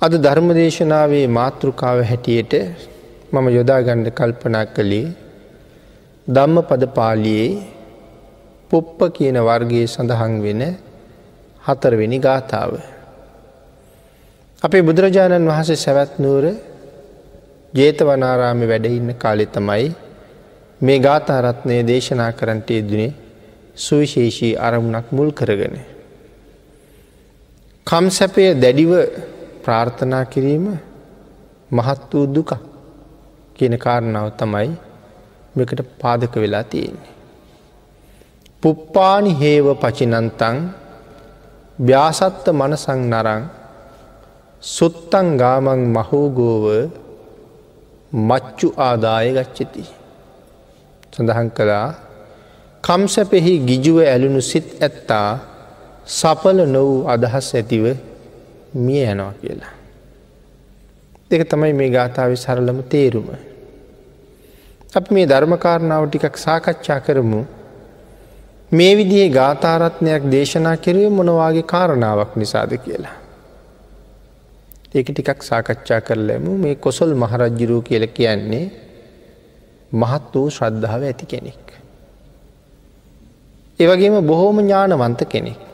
අද ධර්මදේශනාවේ මාතෘකාව හැටියට මම යොදාගණ්ඩ කල්පනා කළේ ධම්ම පද පාලියේ පුප්ප කියන වර්ගයේ සඳහන් වෙන හතරවෙනි ගාථාව. අපේ බුදුරජාණන් වහන්සේ සැවැත්නූර ජේතවනාරාමි වැඩඉන්න කාලෙ තමයි මේ ගාථාරත්නය දේශනා කරන්ට යෙදනේ සුවිශේෂී අරමුණක් මුල් කරගෙන. කම් සැපය දැඩිව ප්‍රාර්ථනා කිරීම මහත් වූ දුක කියන කාරණාව තමයි මෙකට පාදක වෙලා තියෙන්නේ. පුප්පානි හේව පචිනන්තං ව්‍යාසත්ත මනසං නරං සුත්තං ගාමං මහෝගෝව මච්චු ආදාය ගච්චති. සඳහන් කළා කම්සැපෙහි ගිජුව ඇලුණු සිත් ඇත්තා සපල නොවූ අදහස් ඇතිව මිය යනවා කියලා. දෙක තමයි මේ ගාථාව සරලම තේරුම. අප මේ ධර්මකාරණාව ටිකක් සාකච්ඡා කරමු මේ විදිහේ ගාථාරත්නයක් දේශනා කිරේ මොනවාගේ කාරණාවක් නිසාද කියලා. ඒක ටිකක් සාකච්ඡා කරලමු මේ කොසල් මහරජ්ජුරූ කියල කියන්නේ මහත් වූ ශ්‍රද්ධාව ඇති කෙනෙක්. ඒවගේම බොහෝම ඥානවන්ත කෙනෙක්.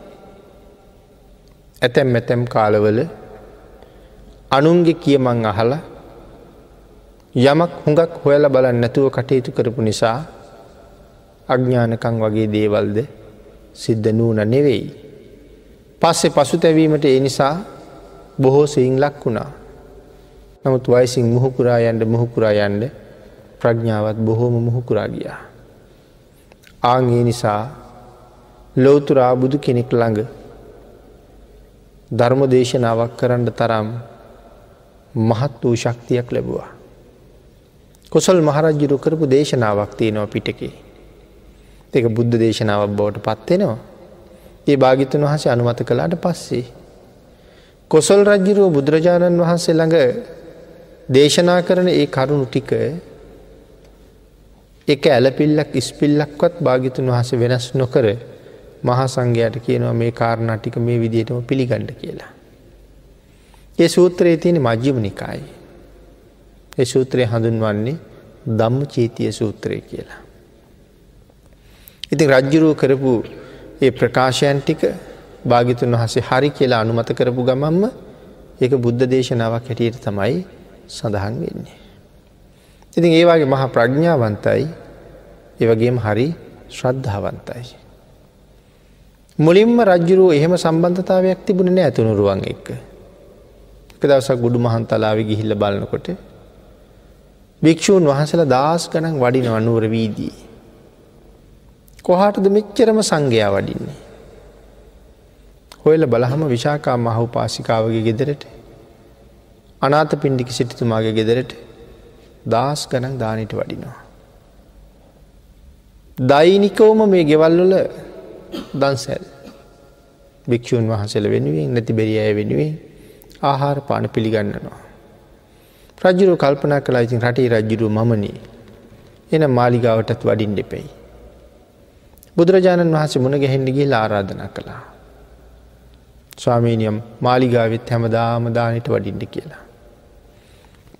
ඇතැම් ඇතැම් කාලවල අනුන්ගේ කියමං අහලා යමක් හුඟක් හොයල බලන්න නැතුව කටයුතු කරපු නිසා අඥ්ඥානකං වගේ දේවල්ද සිද්ධ නූන නෙවෙයි. පස්සෙ පසු තැවීමට ඒ නිසා බොහෝ සිං ලක් වුණා. නමුත් වයිසිං මුහුකුරා යන්ඩ මුහුකුරා යන්ඩ ප්‍රඥාවත් බොහෝම මුහුකුරා ගියා. ආගේ නිසා ලෝතුරා බුදු කෙනෙක් ළඟ ධර්ම දේශනාවක් කරන්න තරම් මහත් වූ ශක්තියක් ලැබවා. කොසල් මහරජ්ජුරු කරපු දේශනාවක් තියෙනවා පිටකේ. එක බුද්ධ දේශනාවක් බවට පත්වෙනවා. ඒ භාගිතන් වහසේ අනුමත කළාට පස්සේ. කොසල් රජ්ජිරුව බුදුරජාණන් වහන්සේ ළඟ දේශනා කරන ඒ කරුණු ටික එක ඇලපිල්ලක් ඉස්පිල්ලක්වත් භාගිතුන් වහස වෙනස් නොකර මහා සංඝයට කියනවා මේ කාරණා ටික මේ විදිහටම පිළිගණ්ඩ කියලා. ඒ සූත්‍රයේ තියෙන මජ්‍යම නිකායි. ඒ සූත්‍රය හඳුන්වන්නේ දම්ම චීතිය සූත්‍රය කියලා. ඉතින් රජ්ජුරුව කරපු ඒ ප්‍රකාශයන් ටික භාගිතුන් වහසේ හරි කියලා අනුමත කරපු ගමම්ම ඒක බුද්ධ දේශනාවක් හැටියට තමයි සඳහන් වෙන්නේ. ඉතින් ඒවාගේ මහා ප්‍රඥාවන්තයි ඒවගේම හරි ශ්‍රද්ධාවන්තයි. මුලින්ම රජ්ජුරුව එහෙම සම්බන්ධතාවයක් තිබුණ නෑ ඇතුනුරුවන් එක්ක. එක දවසක් ගුඩු මහන් තලාව ගිහිල්ල බලනකොට භික්‍ෂූන් වහසල දස් ගනන් වඩින අනුවර වීදී. කොහටද මෙච්චරම සංඝයා වඩින්නේ. හොයල බලහම විශාකා මහු පාසිකාවගේ ගෙදරට අනාත පින්ඩිකි සිටිතුමාගේ ගෙදරට දස් ගනන් දානයට වඩිනවා. දෛනිකවම මේ ගෙවල්වල දන්සැල් භික්‍ෂූන් වහසල වෙනුවෙන් නැති බැරි අය වෙනුවෙන් ආහාර පාන පිළිගන්නනවා. රජ්ජුරු කල්පනා කලා ඉතින් රටේ රජ්ජුරු මමනී එන මාලිගාවටත් වඩින් දෙපෙයි. බුදුරජාණන් වහසේ මුණ ගැහෙන්ඩිගේ ආරාධනා කළා. ස්වාමීනියම් මාලිගාවත් හැමදාම දානයට වඩින්ට කියලා.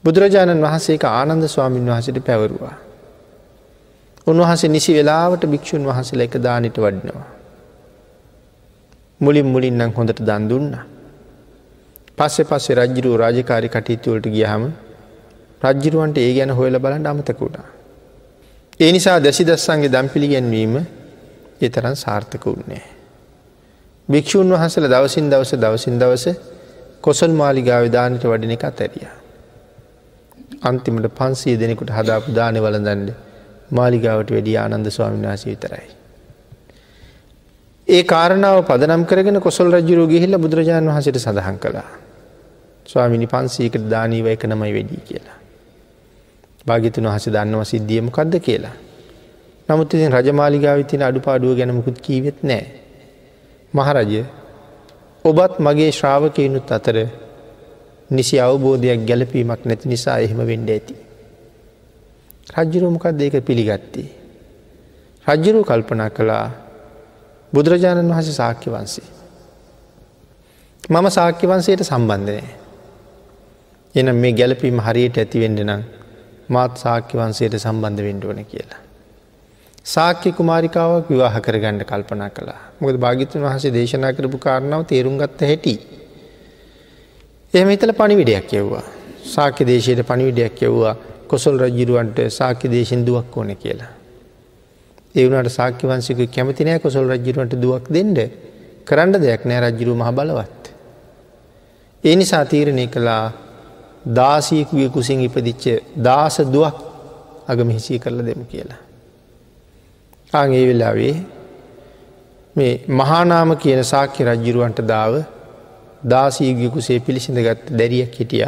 බුදුරජාණන් වහන්සේක ආනන්ද ස්වාමීන් වහසට පැවරුවා. උන්වහසේ නිසි වෙලාවට භික්‍ෂූන් වහසල එක දානට වඩනවා. මුලින් මුලින්නම් හොඳට දන් දුන්න. පස්සෙ පස්සේ රජ්ජිරුව රාජකාරි කටයුතුවලට ගියහම රජ්ජිරුවන්ට ඒ ගැන හොයල බලන්න අමතකුණා. ඒ නිසා දැසි දස්සන්ගේ දම් පිළිගැන්වීම එතරන් සාර්ථක වුන්නේ. භික්‍ෂූන් වහසල දවසින් දවස දවසින් දවස කොසල් මාලිගාව දානට වඩින එක අතැරිය. අන්තිමට පන්සේ දෙනෙකුට හදාපු දානය වලදන්ඩ මාලිගාවට වැඩිය ආනන්ද ස්වාමීන් වහස විතරයි. ඒ කාරණාව පදනම් කරගෙන කොසල් රජ්ජුරු ගිහිල්ල බුදුරජාණන් වහසට සඳහන් කළා. ස්වාමිනි පන්සීකට දානීව එක නමයි වැඩී කියලා. භාගිතුන් වහස දන්නව සිද්ධියමකක්ද කියලා. නමුත් ඉතින් රජමාලිගාව තින අඩුපාඩුව ගැනමුකුත් කීවෙත් නෑ. මහරජය ඔබත් මගේ ශ්‍රාවකයනුත් අතර නිසි අවබෝධයක් ගැලපීමක් නැති නිසා එහෙම වෙන්ඩ ඇති. රජ්ජුරුමකක් දෙක පිළිගත්තේ. රජ්ජුරු කල්පනා කළා බුදුරජාණන් වහස සාක්‍ය වන්සේ. මම සාක්‍ය වන්සයට සම්බන්ධනය. එන මේ ගැලපීම හරියට ඇතිවෙන්ඩ නම් මාත් සාක්‍ය වන්සේට සම්බන්ධ වෙන්ඩුවන කියලා. සාක්‍ය කුමාරිකාවක් විවාහ කරගණ්ඩ කල්පනා කලා මොකද භාගිතුන් වහසේ දේශනා කරපු කාරණාව තේරුම් ගත්ත හැටි. එහම හිතල පණිවිඩයක් යව්වා. සාක්‍ය දේශයට පණිවිඩයක් යව්වා කොසල් රජ්ජිරුවන්ට සාක්‍ය දේශෙන් දුවක් ඕන කියලා. ඒවනට සාක්‍ය වන්සික කැමතිනෑ කොසල් රජ්ජිරුවන්ට දුවක් දෙන්න කරන්න දෙයක් නෑ රජ්ජිරු මහ බලවත්. ඒ නිසා තීරණය කළා දාසීකුවිය කුසින් ඉපදිච්ච දාස දුවක් අගම හිසී කරල දෙමු කියලා. ආං ඒ වෙලාවේ මේ මහානාම කියන සාක්‍ය රජ්ජිරුවන්ට දාව දාසීගිකුසේ පිළිසිඳ ගත්ත දැරියක් හිටිය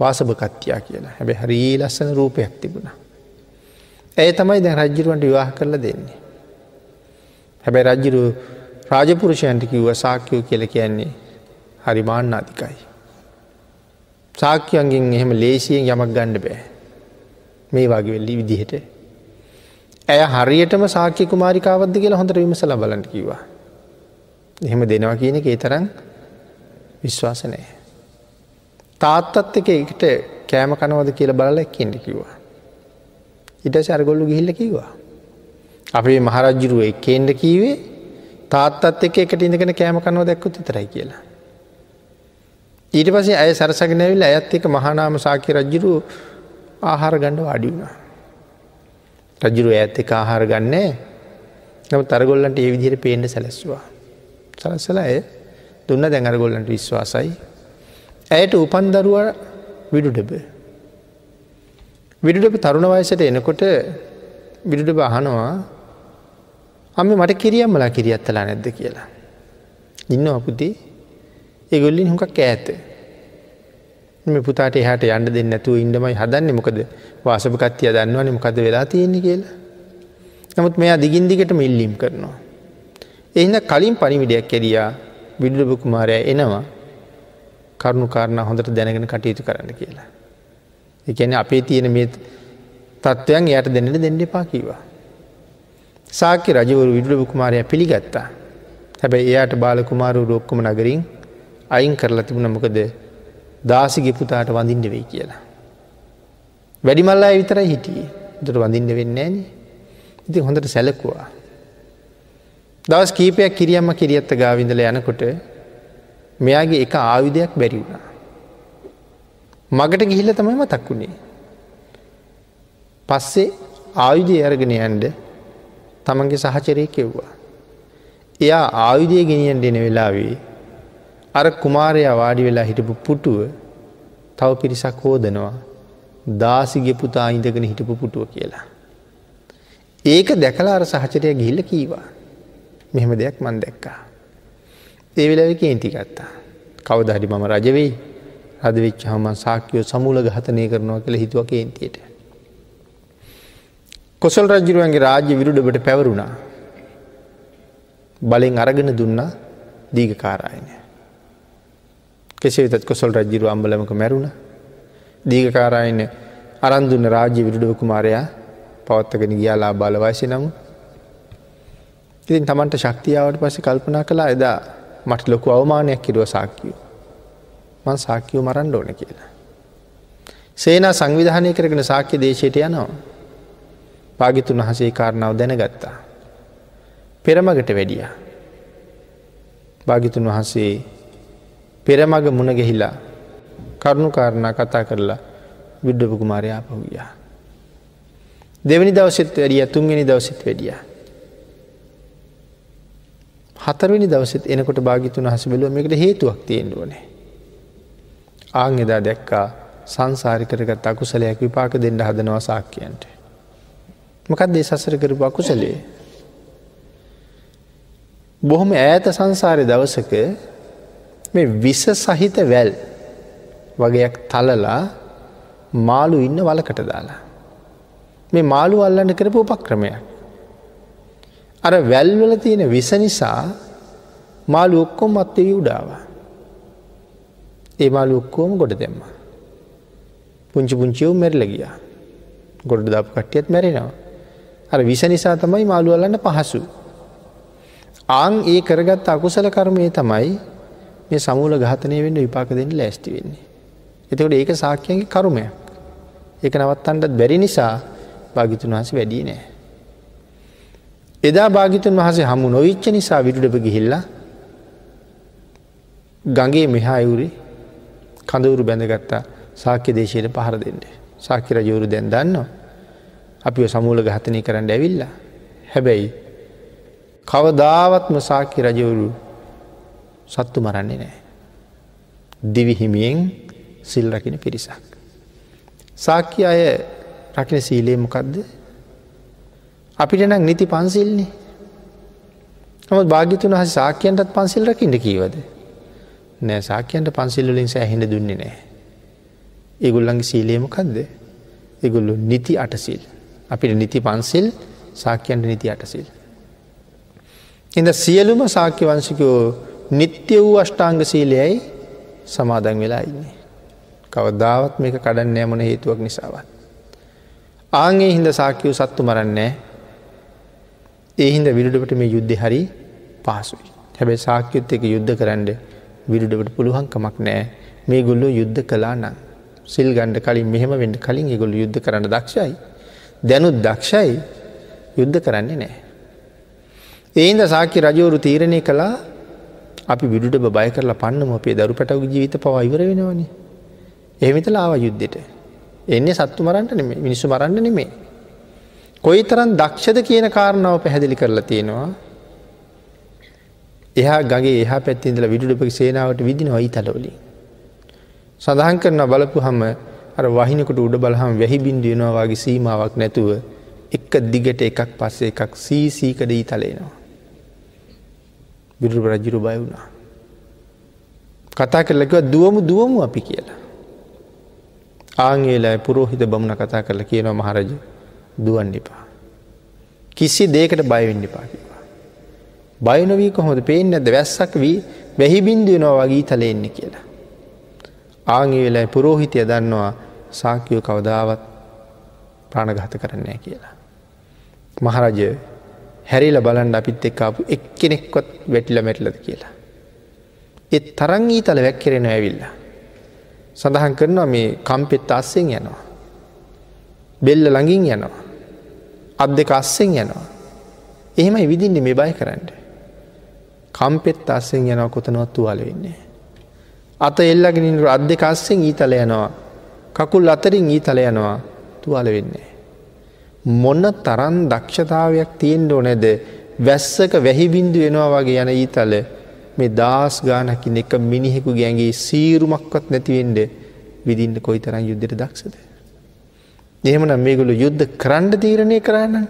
වාසභකත්තියා කියලා හැබැ හරී ලස්සන රූපයක් තිබුණ. ඇය තමයි දැ රජ්ජිරුවන්ට විවාහ කරලා දෙන්නේ. හැබැයි රජ්ජිරු රාජපුරුෂයන්ට කිව්ව සාක්‍යයෝ කියල කියන්නේ හරි මාන්නාතිකයි. සාක්‍යයන්ගෙන් එහෙම ලේසියෙන් යමක් ගණ්ඩ බෑ මේ වගේ වෙල්ලි විදිහට ඇය හරියටම සාක්‍ය කුමාරිකාවද කියලා හොඳට විමසල බලට කිවා. එහෙම දෙනවා කියන එක ඒ තරම් විශ්වාස නෑ. තාත්තත් එක එකට කෑම කනවද කියල බලල එක්කෙන්ට කිවා. ඉට සැරගොල්ලු ගිහිල්ල කිවා. අපේ මහරජ්ජුරුව එක්කෙන්ට කීවේ තාත්තත් එක එකට ඉඳගෙන කෑම කනව දැක්කුත් තරයි කියලා. ඊට පසේ ඇය සරසගෙනැවිල් ඇත් එක මහනාම සාක්‍ය රජ්ජුරු ආහාර ගණ්ඩ වාඩි වුණා. රජුරු ඇත් එක ආහාර ගන්නේ නම තරගොල්ලන්ට ඒ විදිහයට පේෙන්ට සැලැස්වා. සලස්සල ඇය දුන්න දැඟරගොල්ලන්ට විශ්වාසයි. ඇයට උපන් දරුව විඩුඩබ. විඩුඩබ තරුණ වයසට එනකොට විඩුඩබ අහනවා අම මට කිරියම්මලා කිරියත්තලා නැද්ද කියලා. ඉන්න අපපුති ඒගොල්ලින් හොකක් ඇඇත. මේ පුතාට එහට යන්න දෙන්න ඇතුව ඉන්නමයි හදන්න මොකද වාසපකත්තිය දන්නවන මොකද වෙලා තියෙන්නේ කියලා. නමුත් මෙයා දිගින් දිගට මිල්ලීම් කරනවා. එහිද කලින් පනිවිඩයක් කැරියා විඩුලබ කුමාරය එනවා කරුණු කාරණ හොඳට දැනගෙන කටයුතු කරන්න කියලා. එකන අපේ තියෙන මේ තත්ත්වයන් යට දෙන්නට දෙන්න එපා කීවා. සාක්‍ය රජවරු විඩුලබ කුමාරය පිළිගත්තා. හැබැයි එයාට බාල කුමාරු රෝක්කම නගරින් අයින් කරලා තිබුණ මොකද දාසිගේ පුතාට වඳින්ට වෙයි කියලා. වැඩිමල්ලා විතරයි හිටියේ දුට වඳින්න වෙන්න ෑන ඉති හොඳට සැලකුවා. දවස් කීපයක් කිරියම්ම කිරියත්ත ගාවිඳල යනකොට මෙයාගේ එක ආයුධයක් බැරි වුණා. මගට ගිහිල්ල තමයි මතක් වුණේ. පස්සේ ආයුධය අරගෙන යන්ඩ තමන්ගේ සහචරය කෙව්වා. එයා ආයුධය ගෙනියන් දෙන වෙලාවේ අර කුමාරයා වාඩි වෙලා හිටපු පුටුව තව පිරිසක් හෝදනවා දාසිගේ පුතා ඉඳගෙන හිටපු පුටුව කියලා. ඒක දැකලා අර සහචරය ගිහිල්ල කීවා. මෙහෙම දෙයක් මන් දැක්කා. ඒ වෙලාව කේන්ති ගත්තා. කවදහරි මම රජවෙයි රදවෙච්ච හම සාක්‍යයෝ සමුල ගහතනය කරනවා කළ හිතුව කේන්තියට. කොසල් රජරුවන්ගේ රාජ්‍ය විරුඩබට පැවරුණා. බලෙන් අරගෙන දුන්න දීග කාරායනය. කෙසේවිතත් කොසල් රජ්ජිරු අම්බලමක මැරුණ දීගකාරායන්න අරන්දුන්න රාජ්‍ය විරුඩව කුමාරයා පවත්තගෙන ගියාලා බලවයිසි නමු ඉතින් තමන්ට ශක්තියාවට පස්සේ කල්පනා කලා එදා මට ලොකු අවමානයක් කිරුව සාක්කියෝ මන් සාක්‍යයෝ මරන්න ඕන කියලා. සේනා සංවිධානය කරගෙන සාක්‍ය දේශයට යනවා. පාගිතුන් වහසේ කාරණාව දැනගත්තා. පෙරමගට වැඩිය. භාගිතුන් වහන්සේ පෙරමග මුණ ගෙහිලා කරුණු කාරණා කතා කරලා විඩ්ඩපු කුමාරයා පහුගිය. දෙවනි දවසෙත් වැඩිය තුන්ගෙන දවසෙත් වැඩිය. හතරවෙනි දවසෙත් එනකොට භාගිතුන් හස බැලුව එකට හේතුවක් තියෙන්ඩුවනේ. ආං එදා දැක්කා සංසාරි කරගත් අකුසලයක් විපාක දෙන්න හදනවා සාක්කයන්ට. මොකක් දේ සසර කරපු අකුසලේ. බොහොම ඈත සංසාරය දවසක මේ විස සහිත වැල් වගේයක් තලලා මාළු ඉන්න වලකට දාලා. මේ මාළු අල්ලන්න කරපු උපක්‍රමයක්. අර වැල්වල තියෙන විස නිසා මාළු ඔක්කොම් මත්තවී උඩාව. ඒ මාළු ඔක්කෝම ගොඩ දෙෙම්ම. පුංචි පුංචියව් මැරල ගිය. ගොඩ දපු කට්ටියත් මැරෙනවා. අර විස නිසා තමයි මාළු අල්ලන්න පහසු. ආං ඒ කරගත් අකුසල කර්මය තමයි මේ සමූල ගාතනය වෙන්න විපාක දෙන්න ලැස්ති වෙන්නේ. එතකොට ඒක සාක්‍යයන්ගේ කරුමයක්. ඒක නවත්තන්ටත් බැරි නිසා භාගිතුන් වහස වැඩී නෑ. එදා භාගිතුන් වහසේ හමු නොවිච්ච නිසා විඩුඩප ගිහිල්ලා ගගේ මෙහායුරි කඳවුරු බැඳගත්තා සාක්‍ය දේශයට පහර දෙෙන්ට සාක්‍ය රජවරු දැන් දන්නවා. අපි සමූල ගහතනය කරන්න ඇවිල්ලා. හැබැයි කවදාවත්ම සාක්‍ය රජවරු සත්තු මරන්නේ නෑ. දිවිහිමියෙන් සිල් රකින පිරිසක්. සාක්‍ය අය රකින සීලේ මොකක්ද අපිට නම් නිති පන්සිල්න්නේ නමුත් භාගිතුන් හස සාක්‍යයන්ටත් පන්සිල් රකිට කීවද නෑ සාක්‍යයන්ට පන්සිල්ලින් සෑහෙට දුන්නේ නෑ. ඒගුල්ලන්ගේ සීලේමකක්ද එගුල්ලු නිති අටසිල්. අපිට නිති පන්සිල් සාක්‍යයන්ට නිති අටසිල්. එද සියලුම සාක්‍ය වංශිකෝ නිත්‍ය වූ අෂ්ටාංග සීලයයි සමාදන් වෙලා ඉන්නේ. කවදාවත් මේක කඩන්න නෑමන හේතුවක් නිසාවත්. ආගේ හින්ද සාක්‍යව සත්තු මරන්නේ ඒ හින්ද විරුඩට මේ යුද්ධ හරි පහසුයි. හැබැයි සාක්‍යුත් එක යුද්ධ කරන්න විරුඩට පුළුවන්කමක් නෑ මේ ගොල්ලෝ යුද්ධ කලා නම් සිල් ගණ්ඩ කලින් මෙහෙම වෙන්ඩ කලින් ගොල්ල යුද්ධ කරන්න දක්ෂයි දැනුත් දක්ෂයි යුද්ධ කරන්නේ නෑ. ඒන්ද සාක්‍ය රජවරු තීරණය කළා අපි විඩුට බය කරලා පන්නම අපේ දරු පැටවු ජීවිත පවා ඉවර වෙනවනි. එහෙමිතලා ආව යුද්ධෙට. එන්නේ සත්තු මරන්ට නෙමේ මිනිස්සු මරන්න නෙමේ. කොයි තරන් දක්ෂද කියන කාරණාව පැහැදිලි කරලා තියෙනවා. එහා ගගේ එහා පැත්තින්දල විඩුඩපක සේනාවට විදින වයි තලවලින්. සඳහන් කරන බලපු හම අර වහිනකොට උඩ බලහම් වැහි බින්දියනවාගේ සීමාවක් නැතුව එක දිගට එකක් පස්සේ එකක් සීසීකඩ ඊ තලේනවා. බිදුරු රජිරු බය වුණා. කතා කරලකව දුවමු දුවමු අපි කියලා. ආංගේලා පුරෝහිත බමුණ කතා කරලා කියනවා මහරජ දුවන් එපා. කිසි දේකට බයවෙන්න පාකිවා. බයනවී කොහොද පේෙන් ඇද වැස්සක් වී වැහි බින්දුවනවා වගේ තලෙන්නේ කියලා. ආංගේ වෙලා පුරෝහිතය දන්නවා සාක්‍යයෝ කවදාවත් ප්‍රාණගත කරන්නේ කියලා. මහරජය හැරිල බලන්න අපිත් එක්කාපු එක් කෙනෙක්කොත් වැටිල මැටලද කියලා. එත් තරං ඊතල වැැක්කෙරෙන ඇවිල්ලා. සඳහන් කරනවා මේ කම්පෙත් අස්සෙන් යනවා. බෙල්ල ළඟින් යනවා. අත් දෙක අස්සෙන් යනවා. එහෙමයි විදින්නේ මේ බය කරන්න. කම්පෙත් අස්සෙන් යනවා කොතනොත් තුවාල වෙන්නේ. අත එල්ලගෙන අත් දෙක අස්සෙන් ඊතල යනවා. කකුල් අතරින් ඊතල යනවා තුවාල වෙන්නේ. මොන්න තරන් දක්ෂතාවයක් තියෙන්ට ඕනැද වැස්සක වැහිබින්දු වෙනවා වගේ යන ඊතල මේ දස් ගානකින් එක මිනිහෙකු ගැන්ගේ සීරුමක්වත් නැතිවෙන්ඩ විදින්ට කොයි තරන් යුද්ධට දක්ෂද. එහෙමනම් මේගොලු යුද්ධ කරන්න තීරණය කරන්න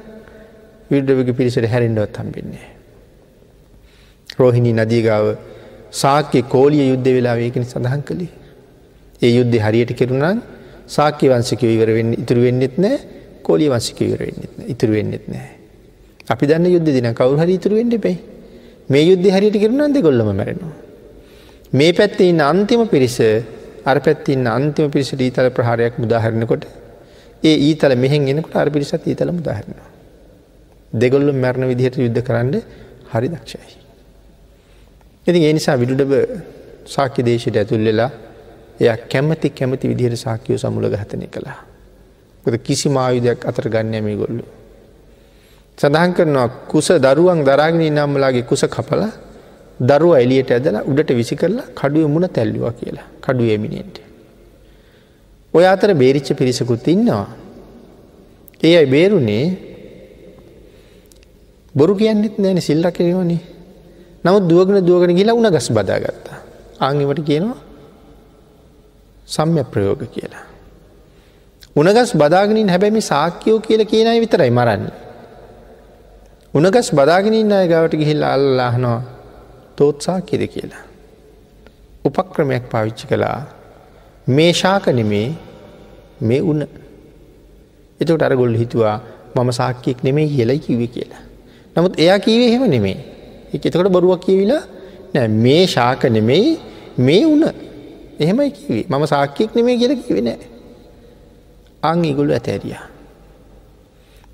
විඩ්ඩවක පිරිසට හැරෙන්ඩවත් හම්බෙන්නේ. රෝහිණී නදීගාව සාක්‍ය කෝලිය යුද්ධ වෙලා ඒකන සඳහන් කළේ. ඒ යුද්ධ හරියට කෙරුණන් සාක්‍ය වංශක ඉවර වෙන්න ඉතුරු වෙන්නෙත් නෑ කෝලිය වංශික ඉවර වෙන්නෙත් ඉතුරු වෙන්නෙත් නෑ. අපි දන්න යුද්ධ දින කවරු හරි ඉතුරු වෙන්ඩ පයි මේ යුද්ධ හරියට කිරුණන් දෙගොල්ලම මැරෙනවා. මේ පැත්තේ ඉන්න අන්තිම පිරිස අර පැත්තින්න අන්තිම පිරිසට ඊතල ප්‍රහාරයක් මුදාහරණකොට ඒ ඊතල මෙහෙන් එනකට අර පිරිසත් ඊතල මුදාහරනවා. දෙගොල්ලු මැරණ විදිහට යුද්ධ කරන්න හරි දක්ෂයි. ඉතින් ඒ නිසා විඩුඩබ සාක්‍ය දේශයට ඇතුල්ලෙලා එය කැමති කැමති විදිහයට සාක්‍යයෝ සමුල ගහතනය කළා. ොද කිසි මායුදයක් අතර ගන්නයමේ ගොල්ලු. සඳහන් කරනවා කුස දරුවන් දරාගෙන නම්මලාගේ කුස කපල දරුව එලියට ඇදලා උඩට විසි කරලා කඩුව මුණ තැල්ලවා කියලා කඩුව එමිනෙන්ට. ඔය අතර බේරිච්ච පිරිසකුත් ඉන්නවා. ඒ අයි බේරුණේ බොරු කියන්නෙත් නෑන සිල්ල කෙරවනේ නමුත් දුවගෙන දුවගෙන ගිලා උන ගස් බදාගත්තා. ආංගිමට කියනවා සම්ය ප්‍රයෝග කියලා. උනගස් බදාගනින් හැබැමි සාක්‍යයෝ කියල කියනයි විතරයි මරන්නේ. උනගස් බදාගෙනින් අය ගවට ගිහිල්ල අල්ලාහනවා තෝත්සා කිද කියලා. උපක්‍රමයක් පාවිච්චි කළා මේ ශාකනෙමේ මේ උන්න එතට අරගොල්ල හිතුවා මම සාක්‍යයෙක් නෙමේ කියලයි කිවේ කියලා. නමුත් එයා කීවේ හෙම නෙමේ එතකොට බොරුවක් කියවිලා නෑ මේ ශාක නෙමෙයි මේ වුණ එහෙමයි කිවේ මම සාක්‍යයෙක් නෙමේ කියල කිවෙ නෑ අං ඉගුල්ල ඇතැරියා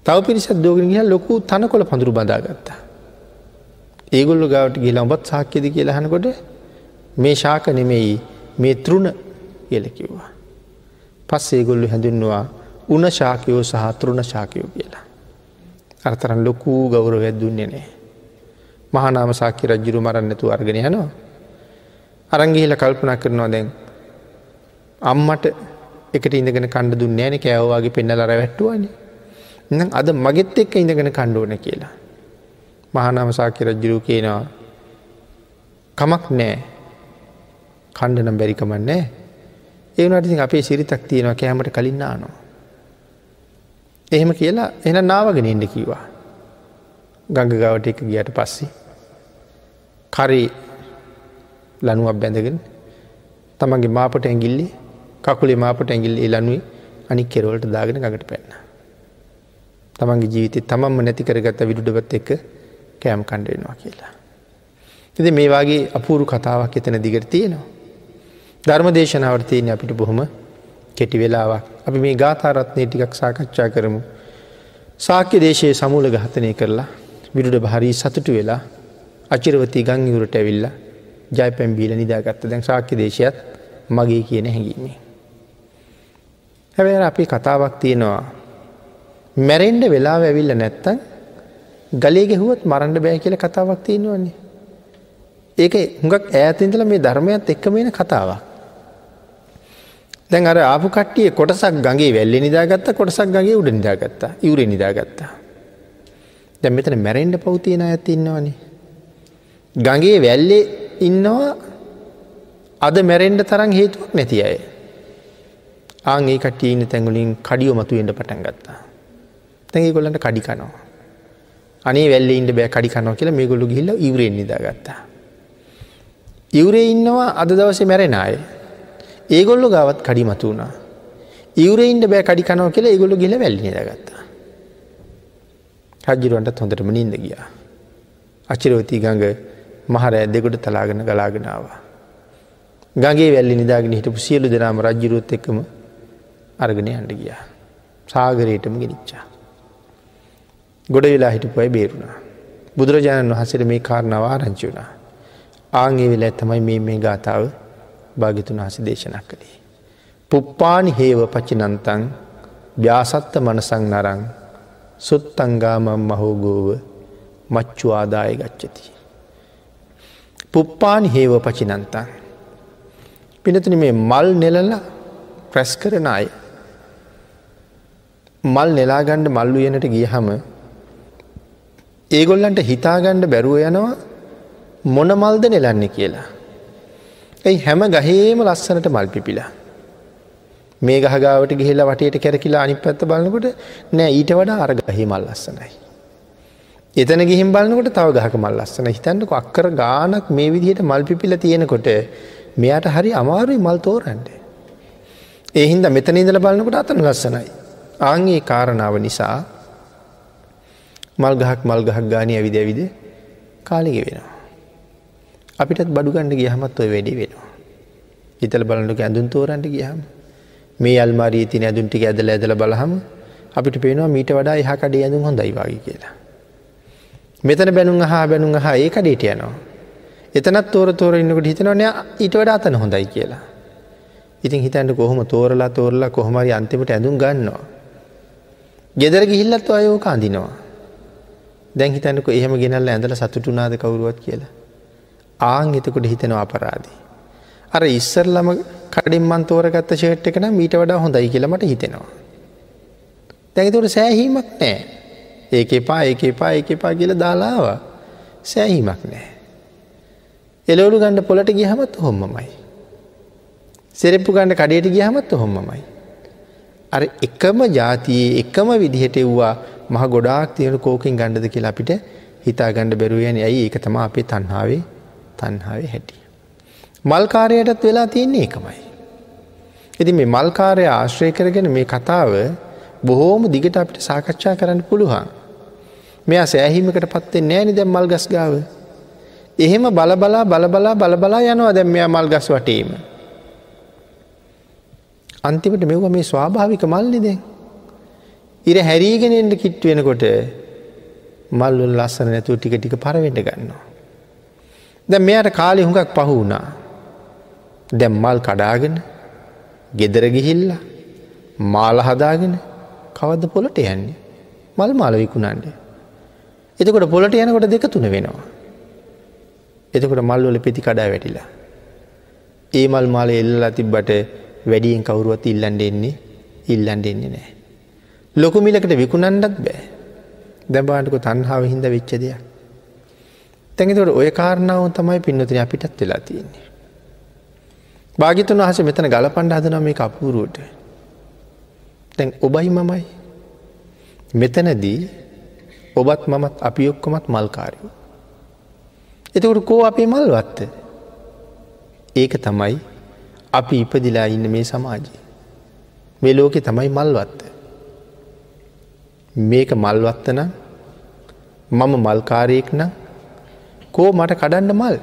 තව පිරිසත් දෝගෙන ගිහ ලොකු තනකොළ පඳුරු බදාගත්තා. ඒගොල්ල ගවට ගිල ඔබත් සාක්‍යද කියලා හනකොට මේ ශාක නෙමෙයි මේ තෘුණ කියල කිව්වා. පස්සේ ගොල්ලු හැඳුන්නවා උන ශාකයෝ සහ තෘුණ ශාකයෝ කියලා. අරතරන් ලොකූ ගෞරවයක් දුන්නේ නෑ. මහනාම සාක්‍ය රජ්ජුරු මරන්නතු අර්ගෙන යනවා. අරංගිහිල කල්පනා කරනවා දැන්. අම්මට එකට ඉඳගෙන කණ්ඩ දුන්න ෑන කෑවවාගේ පෙන්න ලර වැට්ටුවන. නම් අද මගෙත් එක්ක ඉඳගෙන කණ්ඩෝන කියලා. මහනාම සාක්‍ය රජ්ජුරු කියනවා කමක් නෑ කණ්ඩනම් බැරිකමන්නේ ඒනට අපේ සිරිතක් තියෙනවා කෑමට කලින් නානවා. එහෙම කියලා එන නාවගෙන ඉන්න කිවා. ගඟ ගවට එක ගියට පස්සේ. කරේ ලනුවක් බැඳගෙන තමන්ගේ මාපට ඇගිල්ලි කකුලේ මාපට ඇගිල්ල ලනුවේ අනි කෙරවලට දාගෙන ගඟට පැන්න. තමන්ගේ ජීවිතය තමන්ම නැති කරගත්ත විඩුඩපත් එක්ක කෑම් කණ්ඩවෙනවා කියලා. එද මේ වගේ අපූරු කතාවක් එතන දිගට තියෙනවා. ධර්ම දේශනාවර්තයන අපිට බොහොම කෙටි වෙලාවක් අපි මේ ගාථාරත්නය ටිකක් සාකච්ඡා කරමු. සාක්‍ය දේශයේ සමූල ගහතනය කරලා විඩුඩ භාරී සතුටු වෙලා අචිරවති ගංගවුරට ඇවිල්ල ජය පැම්බීල නිදාගත්ත දැන් සාක්‍ය දේශයත් මගේ කියන හැඟීමේ. හැවැ අපි කතාවක් තියෙනවා මැරෙන්ඩ වෙලා ඇවිල්ල නැත්තන් ගලේ ගැහුවත් මරණ්ඩ බෑ කියල කතාවක් තියෙනවන්නේ. ඒක හුඟක් ඈතින්දල මේ ධර්මයත් එක්කමෙන කතාවක්. දැන් අර ආපු කට්ටිය කොටසක් ගගේ වැල්ලි නිදාගත්ත කොටසක් ගගේ උඩ නිදාගත්තා ඉවරේ නිදාගත්තා. දැම් මෙතන මැරෙන්ඩ පවතියන ඇති ඉන්නවනේ. ගගේ වැල්ලේ ඉන්නවා අද මැරෙන්ඩ තරන් හේතුවක් නැති අය. ආගේ කටීන තැඟුලින් කඩියෝ මතුවෙන්ට පටන් ගත්තා. තැගේ කොල්ලට කඩිකනවා. අනේ වැල්ලෙන්ට බෑ කඩිකනවා කියලා මේ ගොල්ලු ගිල්ල ඉවරෙන් නිදාගත්තා. ඉවරේ ඉන්නවා අද දවසේ මැරෙන අය. ඒගොල්ලො ගවත් කඩි මතු වුණා. ඉවරයින්ට බෑ කඩි කනව කියලා ඒගොල්ලු ගිල වැල්ලි දගත්තා. රජ්ජිරුවන්ට හොඳටම නින්ද ගියා. අචිරවති ගඟ මහර ඇදෙකුට තලාගෙන ගලාගෙනවා. ගගේ වැල්ලි නිදාගෙන හිටපු සියලු දෙනාම රජ්ජිරුවත් එක්කම අර්ගනය අන්ඩ ගියා. සාගරයටම ගෙනනිච්චා. ගොඩ වෙලා හිටපුයි බේරුණා. බුදුරජාණන් වහසර මේ කාරණාව ආරංචි වුණා. ආංගේ වෙලා ඇත්තමයි මේ මේ ගාථාව භාගිතුන් වහස දේශනා කළේ. පුප්පානි හේව පචිනන්තන් ව්‍යාසත්ත මනසං නරං සුත්තංගාමම් මහෝගෝව මච්චු ආදාය ගච්චති. පුප්පානි හේව පචිනන්තන්. පිනතුන මේ මල් නෙලල ප්‍රැස් කරන අය. මල් නෙලාගණ්ඩ මල්ලු යනට ගියහම ඒගොල්ලන්ට හිතාගණ්ඩ බැරුව යනවා මොන මල්ද නෙලන්නේ කියලා. ඇයි හැම ගහේම ලස්සනට මල් පිපිලා. මේ ගහගාවට ගිහිලා වටට කැරකිලා අනි පැත්ත බලන්නකොට නෑ ඊට වඩා අර ගහහි මල් ලස්සනයි. එතන ගිහිම් බලන්නකොට තව ගහක මල් ලස්සන හිතන්නක අක්කර ගානක් මේ විදිහට මල් පිපිල තියෙනකොට මෙයාට හරි අමාරුයි මල් තෝරන්ට. එහින්ද මෙතන ඉදල බලන්නකොට අතන ලස්සනයි. ආංගේ කාරණාව නිසා මල් ගහක් මල් ගහක් ගානය ඇවිද ඇවිද කාලිග වෙනවා. අපිටත් බඩුගණඩ ගියහමත් ඔය වැඩි වෙනවා. ඉතල බලන්නක ඇඳුන් තෝරන්ට ගියහම මේ අල්මාරී තින ඇදුන්ටික ඇදල ඇදල බලහම අපිට පේනවා මීට වඩා එහකට ඇඳුම් හොඳයි වගේ කියලා. මෙතන බැනුම් හා බැනුම් හා ඒ කඩේට යනවා. එතනත් තෝර තෝර ඉන්නකට හිතනවනය ඊට වඩා අතන හොඳයි කියලා. ඉතින් හිතන්ට කොහොම තෝරලා තෝරලා කොහොමරි අන්තිමට ඇඳුම් ගන්නවා. ගෙදර ගිහිල්ලත් අයෝක අඳිනවා. දැන් හිතන්නක එහෙම ගෙනල්ල ඇඳල සතුටුනාද කවරුවත් කියලා. ආං එතකොට හිතෙනවා අපරාදී. අර ඉස්සරලම කඩින් මන් තෝරගත්ත ෂේට් එකන මීට වඩා හොඳයි කියලමට හිතෙනවා. දැඟතුට සෑහීමක් නෑ ඒක එපා ඒක එපා ඒක එපා කියල දාලාව සෑහීමක් නෑ. එලවලු ගණඩ පොලට ගියහමත් හොම්මමයි. සෙරෙප්පු ගණඩ කඩයට ගියහමත් හොම්මමයි. අර එකම ජාතියේ එකම විදිහට එව්වා මහ ගොඩාක් තියෙන කෝකින් ගණ්ඩද කියලා අපිට හිතා ගණඩ බැරුවයන ඇයි ඒක තම අපේ තන්හාාවේ තන්හාාවේ හැටි. මල්කාරයටත් වෙලා තියන්නේ එකමයි. ඉති මේ මල්කාරය ආශ්‍රය කරගෙන මේ කතාව බොහෝම දිගට අපිට සාකච්ඡා කරන්න පුළුවන්. මෙයා සෑහීමකට පත්තේ නෑනි දැම් මල් ගස් ගාව. එහෙම බලබලා බලබලා බලබලා යනවා දැම් මෙයා මල් ගස් වටීම. අන්තිමට මෙව මේ ස්වාභාවික මල්ලිද. ඉර හැරීගෙනෙන්ට කිට් වෙනකොට මල්ලුන් ලස්සන නැතුව ටික ටික පරවෙට ගන්නවා. දැ මෙයට කාලෙ හුඟක් පහු වුණා දැම් මල් කඩාගෙන ගෙදර ගිහිල්ල මාල හදාගෙන කවද්ද පොලට යන්නේ මල් මාල විකුණන්ඩ. එතකොට පොලට යනකොට දෙක තුන වෙනවා. එතකොට මල්වල පෙති කඩා වැටිලා. ඒ මල් මාල එල්ලා තිබ්බට වැඩියෙන් කවුරුවත් ඉල්ලන්ඩ එන්නේ ඉල්ලන්ඩ එන්නේ නෑ. ලොකුමිලකට විකුණන්ඩත් බෑ දැබාටක තන්හාාව හින්ද වෙච්ච දෙයක්. තැඟතට ඔය කාරණාව තමයි පින්නතින අපිටත් වෙලා තියෙන්නේ. භාගිතුන් වහස මෙතන ගල පණ්ඩ හදන මේ අපූරුවට. තැන් ඔබයි මමයි. මෙතනදී ඔබත් මමත් අපි ඔක්කොමත් මල්කාරයෝ. එතකට කෝ අපේ මල්වත්ත. ඒක තමයි අපි ඉපදිලා ඉන්න මේ සමාජය. මේ ලෝකෙ තමයි මල්වත්ත. මේක මල්වත්තන මම මල්කාරයෙක් නම් කෝ මට කඩන්න මල්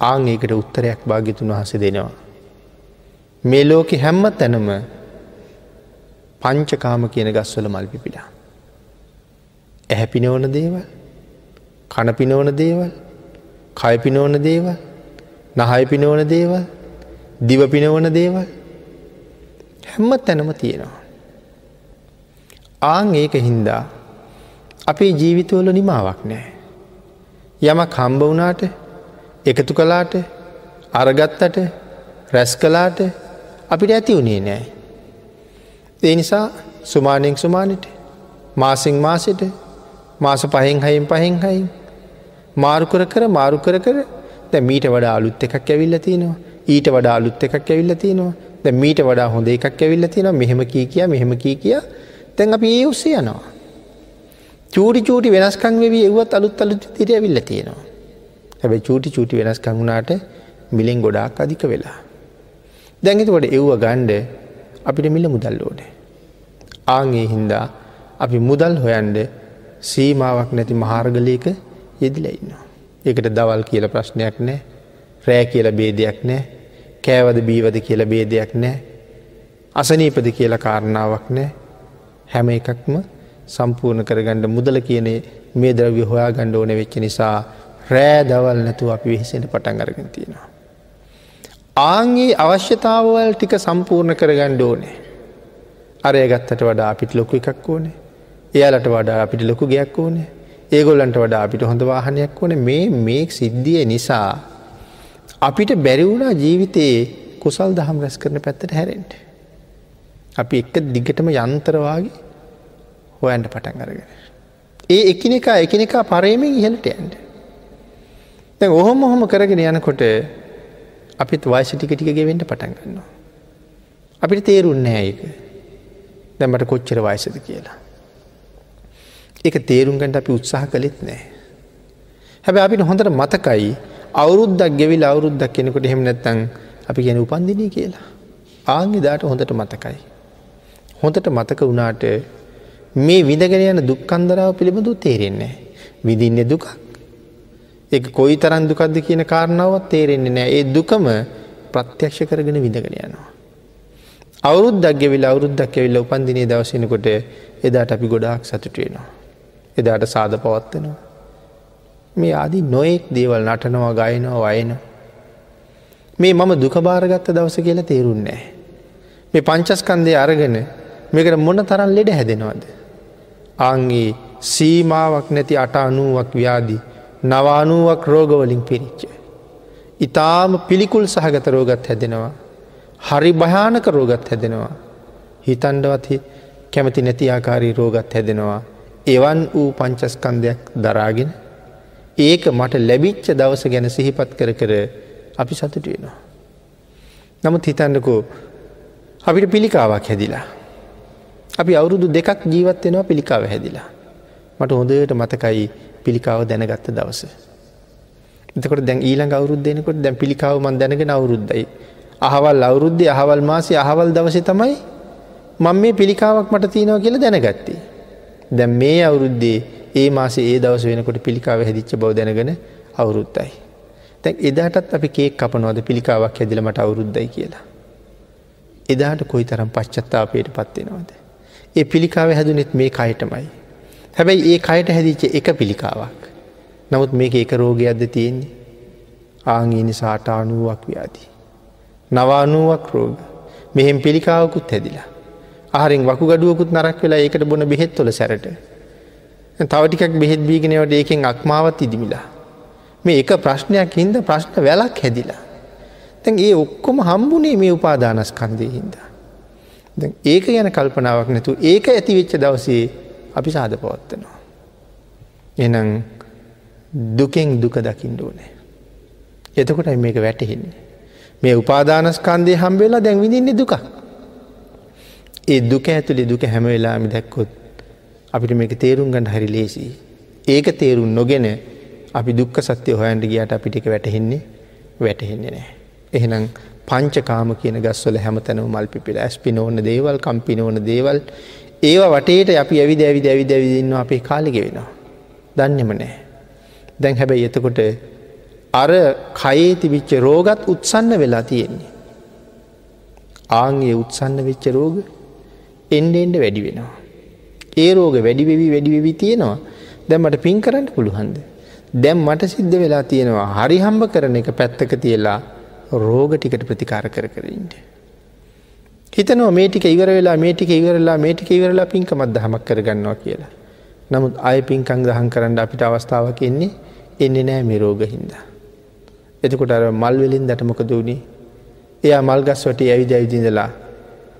ආං ඒකට උත්තරයක් භාගිතුන් වහස දෙනවා. මේ ලෝකෙ හැම්ම තැනම පංචකාම කියන ගස්වල මල් පිපිලා. ඇහැපිනවන දේවල් කණපිනවන දේවල් කයපිනවන දේවල් නහය පිනවන දේවල් දිවපිනවන දේවල් හැම්ම තැනම තියෙනවා. ආං ඒක හින්දා අපේ ජීවිතවල නිමාවක් නෑ. යමක් හම්බ වනාට එකතු කලාට අරගත්තට රැස් කලාට අපිට ඇති වුණේ නෑ. ඒ නිසා සුමානයෙන් සුමානට මාසිං මාසට මාස පහෙන් හයින් පහෙන් හයින් මාරු කර කර මාරු කර කර ද මීට වඩා අලුත් එකක් ඇවිල්ල තියෙනවා ඊට වඩා අලුත් එකක් ඇවිල්ල තියෙනවා ද මීට වඩා හොඳ එකක් ඇවිල්ල තියෙනවා මෙහෙම කී කිය මෙහෙම කී කිය තැන් අපි ඒ උස්සේ යනවා. චූටි චූටි වෙනස්කං වෙවී එවත් අලුත් අලුත් තිර ඇවිල්ල තියෙනවා. හැබැ චූටි චූටි වෙනස්කං වුණාට මිලෙන් ගොඩාක් අධික වෙලා. දැඟතකොට එව්ව ගණ්ඩ අපිට මිල මුදල් ඕනේ. ආගේ හින්දා අපි මුදල් හොයන්ඩ සීමාවක් නැති මහාර්ගලයක යෙදිල ඉන්නවා. එකට දවල් කියල ප්‍රශ්නයක් නෑ රෑ කියල බේදයක් නෑ කෑවද බීවද කියල බේදයක් නෑ අසනීපද කියල කාරණාවක් නෑ හැම එකක්ම සම්පූර්ණ කරගණ්ඩ මුදල කියනේ මේ දරවි හොයා ගණ්ඩ ඕන වෙච්ච නිසා රෑ දවල් නැතුව අපි විහිසෙන පටන් අරගෙන තියෙනවා. ආන්ගේ අවශ්‍යතාවවල් ටික සම්පූර්ණ කරගණ්ඩ ඕනේ. අරය ගත්තට වඩා අපිට ලොකු එකක් ඕනේ. එයාලට වඩා අපිට ලොකු ගයක් ඕනේ ඒගොල්ලන්ට වඩා අපිට හොඳ වාහනයක් ඕන මේ මේ සිද්ධිය නිසා අපිට බැරිවුණා ජීවිතයේ කුසල් දහම් රැස් කරන පැත්තට හැරෙන්ට. අපි එක්ක දිගටම යන්තරවාගේ හොයන්ට පටන් අරගෙන. ඒ එකිනෙකා එකනෙකා පරයමෙන් ඉහලට යන්ට. දැ ඔහොම ඔහොම කරගෙන යනකොට අපිත් වයිස ටික ටික ගෙවෙන්ට පටන් ගන්නවා. අපිට තේරුන්නෑ ඒක දැමට කොච්චර වයිසද කියලා. එක තේරුම්ගට අපි උත්සාහ කළෙත් නෑ. හැබ අපිට හොඳට මතකයි අවුරුද්දක් ගෙවිල් අවුරුද්දක් කෙනෙකොට හෙම නැත්තං අපි ගැන උපන්දිනී කියලා. ආංගි දාට හොඳට මතකයි. හොඳට මතක වුණාට මේ විඳගෙන යන දුක්කන්දරාව පිළිබඳු තේරෙන්නේ. විදින්න දුකක්. එක කොයි තරන් දුකක්ද කියන කාරණාවත් තේරෙන්නේ නෑ ඒ දුකම ප්‍රත්‍යක්ෂ කරගෙන විඳගෙන යනවා. අවුරුද්දක් ගෙවිල් අවුරුද්දක් ඇවිල්ල උපන්දිනේ දවසනකොට එදාට අපි ගොඩාක් සතුටේනවා. එදාට සාධ පවත්වනවා. මේ ආදී නොයෙක් දේවල් නටනවා ගයනවා වයන. මේ මම දුකභාරගත්ත දවස කියලා තේරුන්නෑ. මේ පංචස්කන්දය අරගෙන මේකට මොන තරන් ලෙඩ හැදෙනවද. ආංගේ සීමාවක් නැති අට අනුවක් ව්‍යාදී නවානුවක් රෝගවලින් පිරිච්ච. ඉතාම පිළිකුල් සහගත රෝගත් හැදෙනවා. හරි භයානක රෝගත් හැදෙනවා. හිතන්ඩවත් කැමති නැති ආකාරී රෝගත් හැදෙනවා. එවන් වූ පංචස්කන්දයක් දරාගෙන ඒක මට ලැබිච්ච දවස ගැන සිහිපත් කර කර අපි සතුට වෙනවා. නමුත් හිතන්නකෝ අපිට පිළිකාවක් හැදිලා. අපි අවුරුදු දෙකක් ජීවත් වෙනවා පිළිකාව හැදිලා. මට හොඳට මතකයි පිළිකාව දැනගත්ත දවස. එතකොට දැන් ඊළඟ අවුරුද් දෙනකොට දැන් පිළිකාව මන් දැනගෙන අවුරුද්දයි. අහවල් අවුරුද්ධ අහවල් මාසි අහවල් දවස තමයි මං මේ පිළිකාවක් මට තියෙනව කියල දැනගත්තේ. දැම් මේ අවුරුද්දේ ඒ මාස ඒ දවස වෙනකොට පිළිකාව හැදිච්ච බව දැනගෙන අවුරුත්තයි. තැන් එදාටත් අපි කේක් කපනවද පිළිකාවක් හැදිලමට අවුරුද්දයි කියලා. එදාට කොයි තරම් පශ්චත්තාපයට පත්වෙනවාද. ඒ පිළිකාව හැදුනෙත් මේ කයටමයි. හැබැයි ඒ කයට හැදිච්ච එක පිළිකාවක්. නමුත් මේක එක රෝගයක්ද තියෙන්නේ ආංගීනි සාට අනුවක් ව්‍යාදී. නවානුවක් රෝග මෙහෙම පිළිකාවකුත් හැදිලා. ආහරින් වකු ගඩුවකුත් නරක් වෙලා ඒකට බොන බෙහෙත්වල සැරට. තවටිකක් බෙහෙත් බීගෙනවට ඒකෙන් අක්මාවත් ඉදිමිලා. මේ එක ප්‍රශ්නයක් හින්ද ප්‍රශ්න වැලක් හැදිලා. තැන් ඒ ඔක්කොම හම්බුනේ මේ උපාදානස්කන්දය හින්දා. ඒක ගැන කල්පනාවක් නැතු ඒක ඇති වෙච්ච දවසේ අපි සාධ පවත්වනවා. එනම් දුකෙන් දුක දකිින් ඕනේ. එතකොට මේක වැටහෙන්නේ. මේ උපාදානස්කන්දය හම්බවෙලා දැන් විඳින්නේ දුක. ඒ දුක ඇතුළි දුක හැම වෙලාමි දැක්කොත් අපිට මේක තේරුම් ගන්න හරි ලේසි. ඒක තේරුම් නොගෙන අපි දුක්ක සත්‍යය හොයන්ට ගියට අපිටික වැටහෙන්නේ වැටහෙන්නේ නෑ. එහෙනම් පංචකාම කියන ගස්වල හැමතැනව මල් පිපිල ඇස්පි නෝන දේවල් කම්පි නෝන දේවල් ඒවා වටේට අපි ඇවි දැවි දැවි දැවිදින්න අපේ කාලිග වෙනවා. දන්නෙම නෑ. දැන් හැබැයි එතකොට අර කයේ තිබිච්ච රෝගත් උත්සන්න වෙලා තියෙන්නේ. ආන්ගේ උත්සන්න වෙච්ච රෝග එන්ඩ එන්ඩ වැඩි වෙනවා. ඒ රෝග වැඩිවෙවි වැඩිවෙවි තියෙනවා දැම්මට පින් කරන්න පුළුහන්ද. දැම් මට සිද්ධ වෙලා තියෙනවා හරි හම්බ කරන එක පැත්තක තියලා රෝග ටිකට ප්‍රතිකාර කර කරන්නට. හිතනවා මේටික ඉවර වෙලා මේටික ඉවරලා මේටික ඉවරලා පින්කමත් දහමක් කරගන්නවා කියලා. නමුත් අය පින්කං දහන් කරන්න අපිට අවස්ථාවක් එන්නේ එන්නේ නෑ මේ රෝග හින්දා. එතකොට අර මල්වෙලින් දැටමොකද වුණේ එයා මල්ගස් වට ඇවිද ඇවිදිඳලා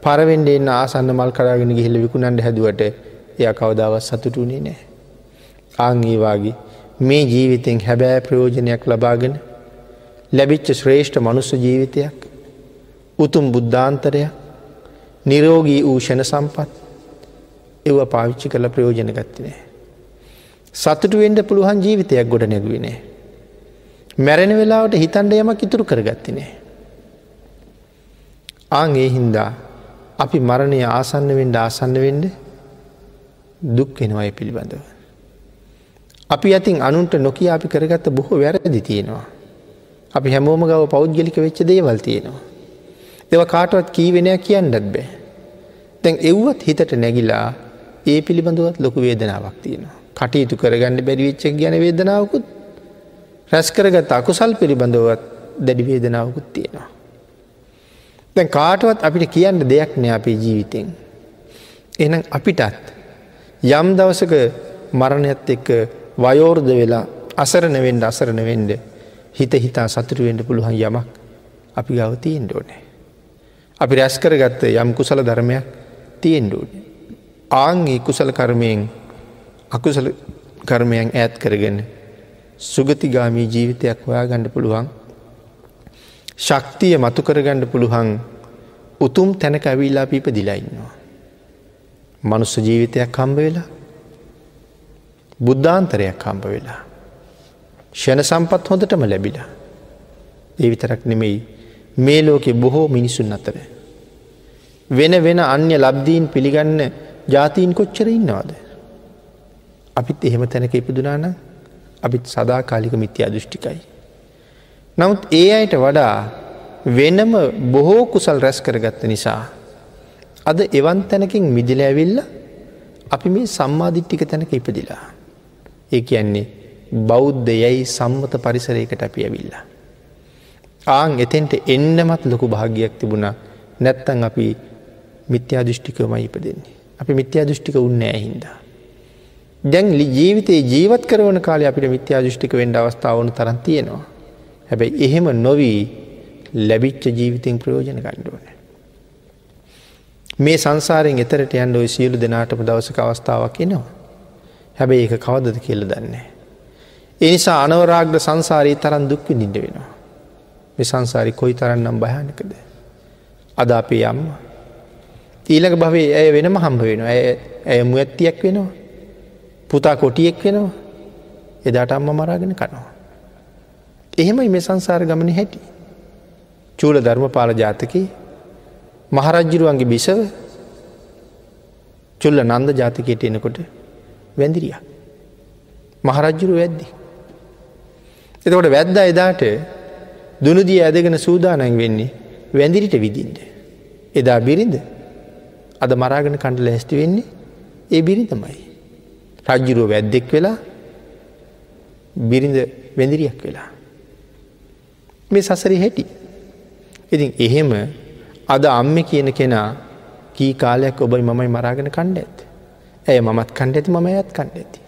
පරවෙන්ඩ එන්න ආසන්න මල් කරගෙන ගිහිල්ල විකුණන්ට හැදුවට එය කවදාවත් සතුටුනේ නෑ. ආංගේවාගේ මේ ජීවිතෙන් හැබෑ ප්‍රයෝජනයක් ලබාගෙන ලැබිච්ච ශ්‍රේෂ්ඨ මනුස්ස ජීවිතයක් උතුම් බුද්ධාන්තරයක් නිරෝගී වූෂණ සම්පත් එව පාවිච්චි කළ ප්‍රයෝජන ගත්තිනේ. සතුටුවෙන්ට පුළුවන් ජීවිතයක් ගොඩ නැගුවනේ. මැරෙන වෙලාවට හිතන්ඩ යමක් ඉතුරු කරගත්තිනේ. ආං ඒ හින්දා අපි මරණය ආසන්න වෙන්ඩ ආසන්න වෙන්ඩ දුක් වෙනවය පිළිබඳව. අපි ඇතින් අනුන්ට නොකිය අපි කරගත්ත බොහෝ වැරදි තියෙනවා. අපි හැමෝම ගව පෞද්ගලික වෙච්ච දේවල් තියෙනවා. එව කාටවත් කීවෙනයක් කියන්නත් බෑ. තැන් එව්වත් හිතට නැගිලා ඒ පිළිබඳවත් ලොකු වේදනාවක් තියෙනවා. කටයුතු කරගන්න බැරිවිච්චක් ගැන වේදනාවකුත් රැස් කරගත් අකුසල් පිළිබඳවත් දැඩි වේදනාවකුත් තියෙනවා. දැන් කාටවත් අපිට කියන්න දෙයක් නෑ අපේ ජීවිතෙන්. එනම් අපිටත් යම් දවසක මරණයත් එක්ක වයෝර්ධ වෙලා අසරණ වෙන්ඩ අසරණ වෙන්ඩ හිත හිතා සතුරුවෙන්ඩ පුළුවන් යමක් අපි ගව තියෙන් ඕනේ. අපි රැස් කරගත්ත යම් කුසල ධර්මයක් තියෙන්ඩෝනේ. ආංගේ කුසල කර්මයෙන් අකුසල කර්මයන් ඈත් කරගෙන සුගතිගාමී ජීවිතයක් හොයා ගණඩ පුළුවන් ශක්තිය මතු කරගණ්ඩ පුළුවන් උතුම් තැනක ඇවිල්ලා පිප දිලයින්නවා. මනුස්ස ජීවිතයක් හම්බ වෙලා බුද්ධාන්තරයක් හම්බ වෙලා. ෂණ සම්පත් හොඳටම ලැබිලා. ඒ විතරක් නෙමෙයි මේ ලෝකෙ බොහෝ මිනිසුන් අතර. වෙන වෙන අන්‍ය ලබ්දීන් පිළිගන්න ජාතීන් කොච්චර ඉන්නවාද. අපිත් එහෙම තැනක ඉපදුනාන අපිත් සදාකාලික මිත්‍යා දෘෂ්ටිකයි. නමුත් ඒ අයට වඩා වෙනම බොහෝ කුසල් රැස් කරගත්ත නිසා. අද එවන් තැනකින් මිදිල ඇවිල්ල අපි මේ සම්මාධිට්ටික තැනක ඉපදිලා. ඒ කියන්නේ බෞද්ධ යැයි සම්මත පරිසරයකට අපි ඇවිල්ලා. ආං එතෙන්ට එන්නමත් ලොකු භාගයක් තිබුණා නැත්තන් අපි මිත්‍යා දෘෂ්ටිකවමයි ඉපදෙන්නේ. අපි මිත්‍යා දෘෂ්ටික උන්න ඇහින්දා. දැන් ජීවිතයේ ජීවත් කරවන කාලය අපිට මිත්‍යා දෘෂ්ටික වෙන්ඩ අවස්ථාවන තරන් තියෙනවා. හැබැයි එහෙම නොවී ලැබිච්ච ජීවිතෙන් ප්‍රයෝජන ගණ්ඩුවන. මේ සංසාරෙන් එතරට යන්න ඔය සියලු දෙනාටම දවසක අවස්ථාවක් එනවා. හැබැයි ඒක කවදද කියල දන්නේ. එනිසා අනවරාග්‍ර සංසාරී තරන් දුක්ව නිඩ වෙනවා. මේ සංසාරි කොයි තරන්නම් භයනකද. අද අපේ යම්ම. ඊළඟ භවේ ඇය වෙනම හම්බ වෙන ඇය ඇය මු ඇත්තියක් වෙනවා. පුතා කොටියෙක් වෙනවා. එදාට අම්ම මරාගෙන කනවා. එහෙමයි මේ සංසාර ගමන හැටි. චූල ධර්මපාල ජාතකයේ මහරජ්ජිරුවන්ගේ බිසව චුල්ල නන්ද ජාතිකයට එනකොට වැඳිරිය. මහරජ්ජුරු වැද්දි. එතකොට වැද්ද එදාට දුනුදිය ඇදගෙන සූදානන් වෙන්නේ වැඳිරිට විදින්ට. එදා බිරිඳ අද මරාගෙන කණ්ඩ ලැස්ති වෙන්නේ ඒ බිරිඳමයි. රජ්ජුරුව වැද්දෙක් වෙලා බිරිඳ වැඳිරියක් වෙලා. මේ සසරි හැටි. ඉතින් එහෙම අද අම්ම කියන කෙනා කී කාලයක් ඔබයි මමයි මරාගෙන කණ්ඩ ඇත. ඇය මමත් කණ්ඩ ඇති මම ඇත් කණ්ඩ ඇති.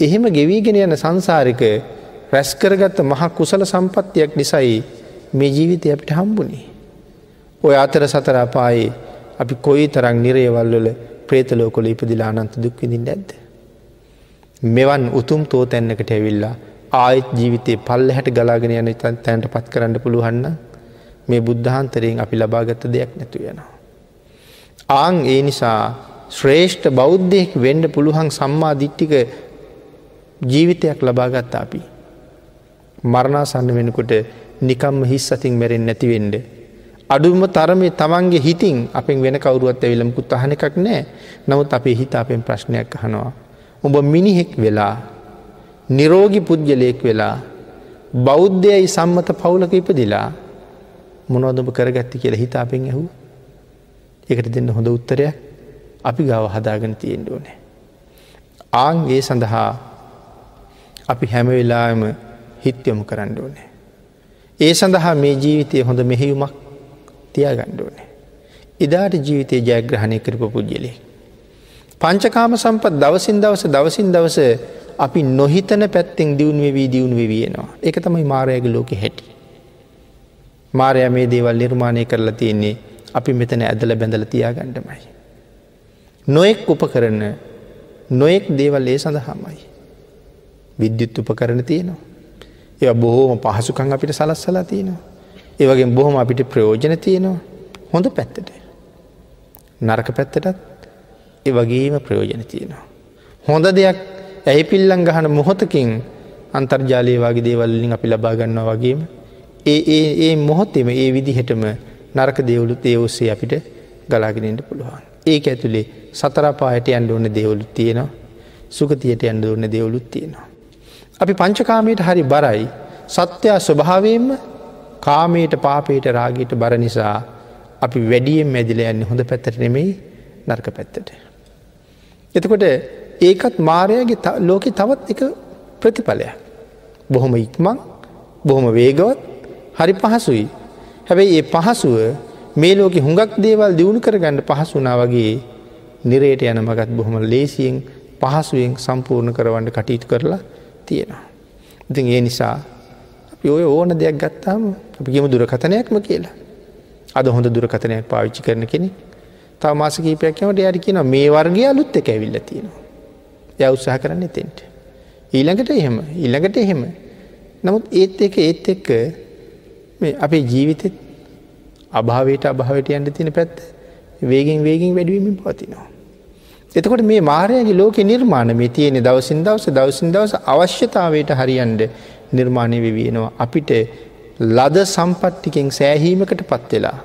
එහෙම ගෙවීගෙන යන සංසාරික රැස්කරගත්ත මහ කුසල සම්පත්තියක් නිසයි මේ ජීවිතය අපිට හම්බුණේ. ඔය අතර සතර අපායේ අපි කොයි තරං නිරේවල්වල ප්‍රේතලෝකොල ඉපදිලා අනන්ත දුක්විදිින් ඇද්ද. මෙවන් උතුම් තෝ තැන්නකට ඇවිල්ලා ආයත් ජීවිතය පල්ල හැට ගලාගෙන යන තැන්ට පත් කරන්න පුළුවන්න මේ බුද්ධහන්තරයෙන් අපි ලබාගත්ත දෙයක් නැතු යනවා. ආං ඒ නිසා ශ්‍රේෂ්ඨ බෞද්ධයෙක් වෙන්ඩ පුළුවන් සම්මා දිට්ටික ජීවිතයක් ලබාගත්ත අපි. මරණාසන්න වෙනකොට නිකම්ම හිස් අතින් මැරෙන් නැතිවෙන්ඩ. අඩුම තරමේ තමන්ගේ හිතින් අපෙන් වෙන කවරුවත් ඇවිලමකුත් අහන එකක් නෑ නමුත් අපේ හිත අපෙන් ප්‍රශ්නයක් අහනවා. උඹ මිනිහෙක් වෙලා නිරෝගි පුද්ගලයෙක් වෙලා බෞද්ධයයි සම්මත පවුලක ඉපදිලා මොනොදම කරගත්ති කියලා හිත අපෙන් ඇහු එකට දෙන්න හොඳ උත්තරයක් අපි ගව හදාගෙන තියෙන්ට ඕනෑ. ආන්ගේ සඳහා අපි හැමවෙලාම හිත්යොමු කරන්න ඕනෑ. ඒ සඳහා මේ ජීවිතය හොඳ මෙහෙයුමක් තියාගණ්ඩ ඕනෑ. එදාට ජීවිතය ජයග්‍රහණය කරපු පුද්ගලේ. පංචකාම සම්පත් දවසින් දවස දවසින් දවස අපි නොහිතන පැත්තෙන් දියුණු වෙවී දියුණු වෙවියෙනවා. එක තමයි මාරයගේ ලෝකෙ හැටි. මාරය මේ දේවල් නිර්මාණය කරලා තියෙන්නේ අපි මෙතන ඇදල බැඳල තියාගණ්ඩමයි. නොයෙක් උප කරන නොයෙක් දේවල් ඒ සඳහාමයි. විද්‍යුත් උප කරන තියෙනවා. ඒ බොහෝම පහසුකං අපිට සලස්සලා තියෙනවා. ඒවගේ බොහොම අපිට ප්‍රයෝජන තියෙනවා හොඳ පැත්තට. නරක පැත්තටත් ඒ වගේම ප්‍රයෝජන තියෙනවා. හොඳ දෙයක් ඇයි පිල්ලං ගහන මොහොතකින් අන්තර්ජාලය වගේ දේවල්ලින් අපි ලබා ගන්නවා වගේම ඒ ඒ ඒ මොහොත්තෙම ඒ විදිහටම නරක දෙවුලුත් ඒ ඔස්සේ අපිට ගලාගෙනෙන්ට පුළුවන්. ඒක ඇතුළේ සතරපායට අන්ඩ ඕන්න දෙවුලුත් තියෙනවා සුගතියට අන්ඩ ඕන්න දෙවුලුත් තියෙනවා. අපි පංචකාමයට හරි බරයි සත්‍යයා ස්වභාවයෙන්ම කාමයට පාපයට රාගයට බර නිසා අපි වැඩියෙන් මැදිල යන්න හොඳ පැත්තට නෙමෙයි නර්ක පැත්තට. එතකොට ඒකත් මාරයගේ ලෝකෙ තවත් එක ප්‍රතිඵලයක්. බොහොම ඉක්මං බොහොම වේගවත් හරි පහසුයි. හැබැයි ඒ පහසුව මේ ලෝක හුඟක් දේවල් දියුණු කරගන්න පහසුනා වගේ නිරේට යන මගත් බොහොම ලේසියෙන් පහසුවෙන් සම්පූර්ණ කරවන්න කටයුතු කරලා තියෙනවා. ඉතින් ඒ නිසා අපි ඔය ඕන දෙයක් ගත්තාම අපිගේම දුරකථනයක්ම කියලා. අද හොඳ දුරකථනයක් පාවිච්චි කරන කෙනෙ තව මාස කීපයක්යමට යට කියන මේ වර්ගය අලුත් එක ඇවිල්ල තියෙනවා. ය උත්සාහ කරන්න එතෙන්ට. ඊළඟට එහෙම ඊළඟට එහෙම. නමුත් ඒත් එක ඒත් එක්ක මේ අපේ ජීවිතෙත් අභාවයට අභාවට යන්න තින පැත්ත වේගෙන් වේගෙන් වැඩුවමින් පවතිනවා. එතකොට මේ මාරයගේ ලෝක නිර්මාණ මේ තියෙන දවසින් දවස දවසින් දවස අවශ්‍යතාවයට හරියන්ඩ නිර්මාණය වෙවියෙනවා. අපිට ලද සම්පට්ටිකෙන් සෑහීමකට පත්වෙලා.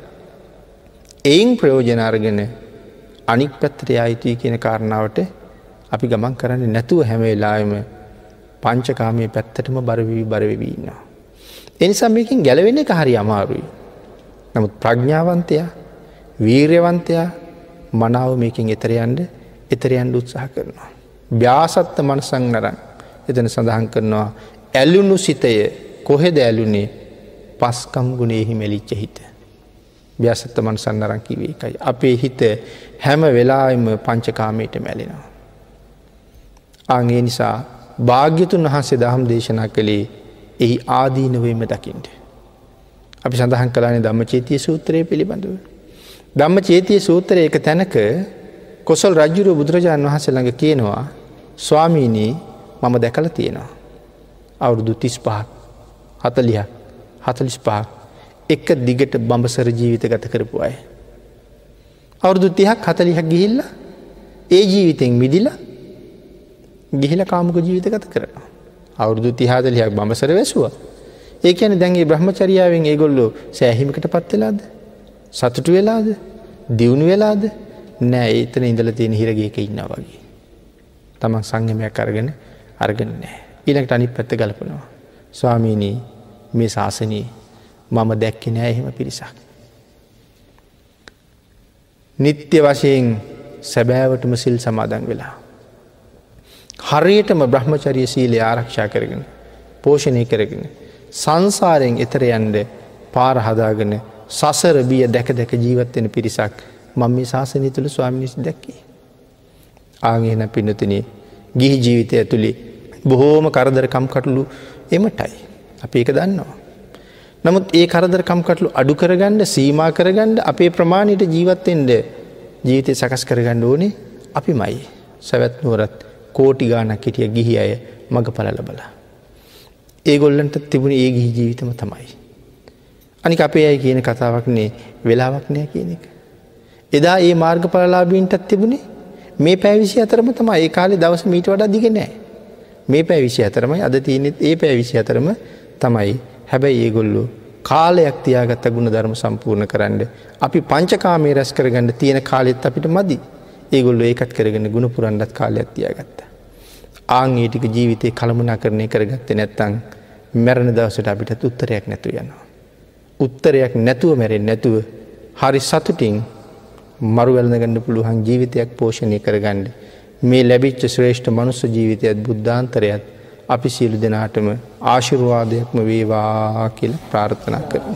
එයින් ප්‍රයෝජනාර්ගෙන අනික් පැත්තට අයිතුයි කියන කාරණාවට අපි ගමන් කරන්න නැතුව හැමවෙලාම පංචකාමය පැත්තටම බරවී බරවෙවීන්නවා. එනිසා මේකින් ගැලවෙන එක හරි අමාරුයි. නමුත් ප්‍රඥාවන්තයා වීර්යවන්තයා මනාව මේකින් එතරයන්ට එතරයන්ට උත්සාහ කරනවා. ්‍යාසත්ත මනසං නරන් එතන සඳහන් කරනවා ඇල්ලුණු සිතය කොහෙද ඇලුනේ පස්කම් ගුණෙහි මෙලිච්ච හිත. ්‍යාසත්ත මනසන් නරන් කිවේ එකයි. අපේ හිත හැම වෙලාම පංචකාමයට මැලෙනවා. අගේ නිසා භාග්‍යතුන් වහන්සේ දහම් දේශනා කළේ එහි ආදීනවීම දකිින්ට. අපි සඳහන් කලානේ ධම්ම චේතිය සූත්‍රය පිළිබඳව. ධම්ම චේතිය සූත්‍රය එක තැනක කොසල් රජ්ජුරුව බුදුරජාණන් වහස ළඟ කියනවා ස්වාමීනී මම දැකල තියෙනවා. අවුරුදු තිස් පහක් හතලියක් හතලිස් පහක් එක දිගට බඹසර ජීවිත ගත කරපු අය. අවුරුදු තිහක් හතලිහක් ගිහිල්ල ඒ ජීවිතෙන් මිදිල ගිහිල කාමුක ජීවිත ගත කරනවා. අවුරුදු තිහාදලියක් බඹසර වැැසුව. ඒ ඇන දැන්ගේ බ්‍රහ්මචරියාවෙන් ඒගොල්ලෝ සෑහිමිකට පත්වෙලාද. සතුටු වෙලාද දියුණු වෙලාද නෑ ඒතන ඉඳල තියෙන හිරගේක ඉන්න වගේ. තමන් සංගමයක් අරගෙන අර්ගෙන නෑ. ඊනකට අනි පැත්ත ගලපනවා. ස්වාමීනී මේ ශාසනී මම දැක්කෙ නෑ එහෙම පිරිසක්. නිත්‍ය වශයෙන් සැබෑවටම සිල් සමාදන් වෙලා. හරියටම බ්‍රහ්මචරිය සීලය ආරක්ෂා කරගෙන පෝෂණය කරගෙන සංසාරයෙන් එතර යන්ඩ පාර හදාගෙන සසර බිය දැක දැක ජීවත්වෙන පිරිසක් මං මේ ශාසනය තුළ ස්වාමිනිස් දැක්කේ. ආගේන පිනතිනේ ගිහි ජීවිතය ඇතුළේ බොහෝම කරදරකම් කටලු එමටයි. අපි ඒක දන්නවා. නමුත් ඒ කරදරකම් කටලු අඩු කරගණ්ඩ සීමා කරගණ්ඩ අපේ ප්‍රමාණයට ජීවත්තෙන්ට ජීවිතය සකස් කරගණ්ඩ ඕනේ අපි මයි සැවැත් නුවරත් කෝටි ගානක් හිටිය ගිහි අය මඟ පලල බලා. ඒගොල්ලන්ට තිබුණ ඒ ගිහි ජීවිතම තමයි. අනික අපේ අයි කියන කතාවක්නේ වෙලාවක් නෑ කියන එක. එදා ඒ මාර්ග පලලාබීන්ටත් තිබුණේ මේ පැවිසි අතරම තම ඒ කාලෙ දවස මීට වඩා දිග නෑ. මේ පැවිසි අතරමයි අද තියනෙත් ඒ පැවිසි අතරම තමයි හැබැයි ඒගොල්ලු කාලයක් තියාගත්ත ගුණ ධර්ම සම්පූර්ණ කරන්න. අපි පංචකාමේ රැස් කරගන්න තියෙන කාලෙත් අපිට මදි. ඒගොල්ලු ඒකත් කරගෙන ගුණ පුරන්ඩත් කාලයක් තියාගත්ත. ආං ඒටික ජීවිතය කළමනා කරණය කරගත්ත නැත්තං මැරණ දවසට අපිට උත්තරයක් නැතු යනවා. උත්තරයක් නැතුව මැරෙන් නැතුව හරි සතුටින් මරුවැල්න ගන්න පුළුවන් ජීවිතයක් පෝෂණය කරගණ්ඩ මේ ලැබිච්ච ශ්‍රේෂ්ඨ මනුස්ස ජීවිතයත් බුද්ධාන්තරයත් අපි සියලු දෙනාටම ආශිරවාදයක්ම වේවා කියල ප්‍රාර්ථනා කරන.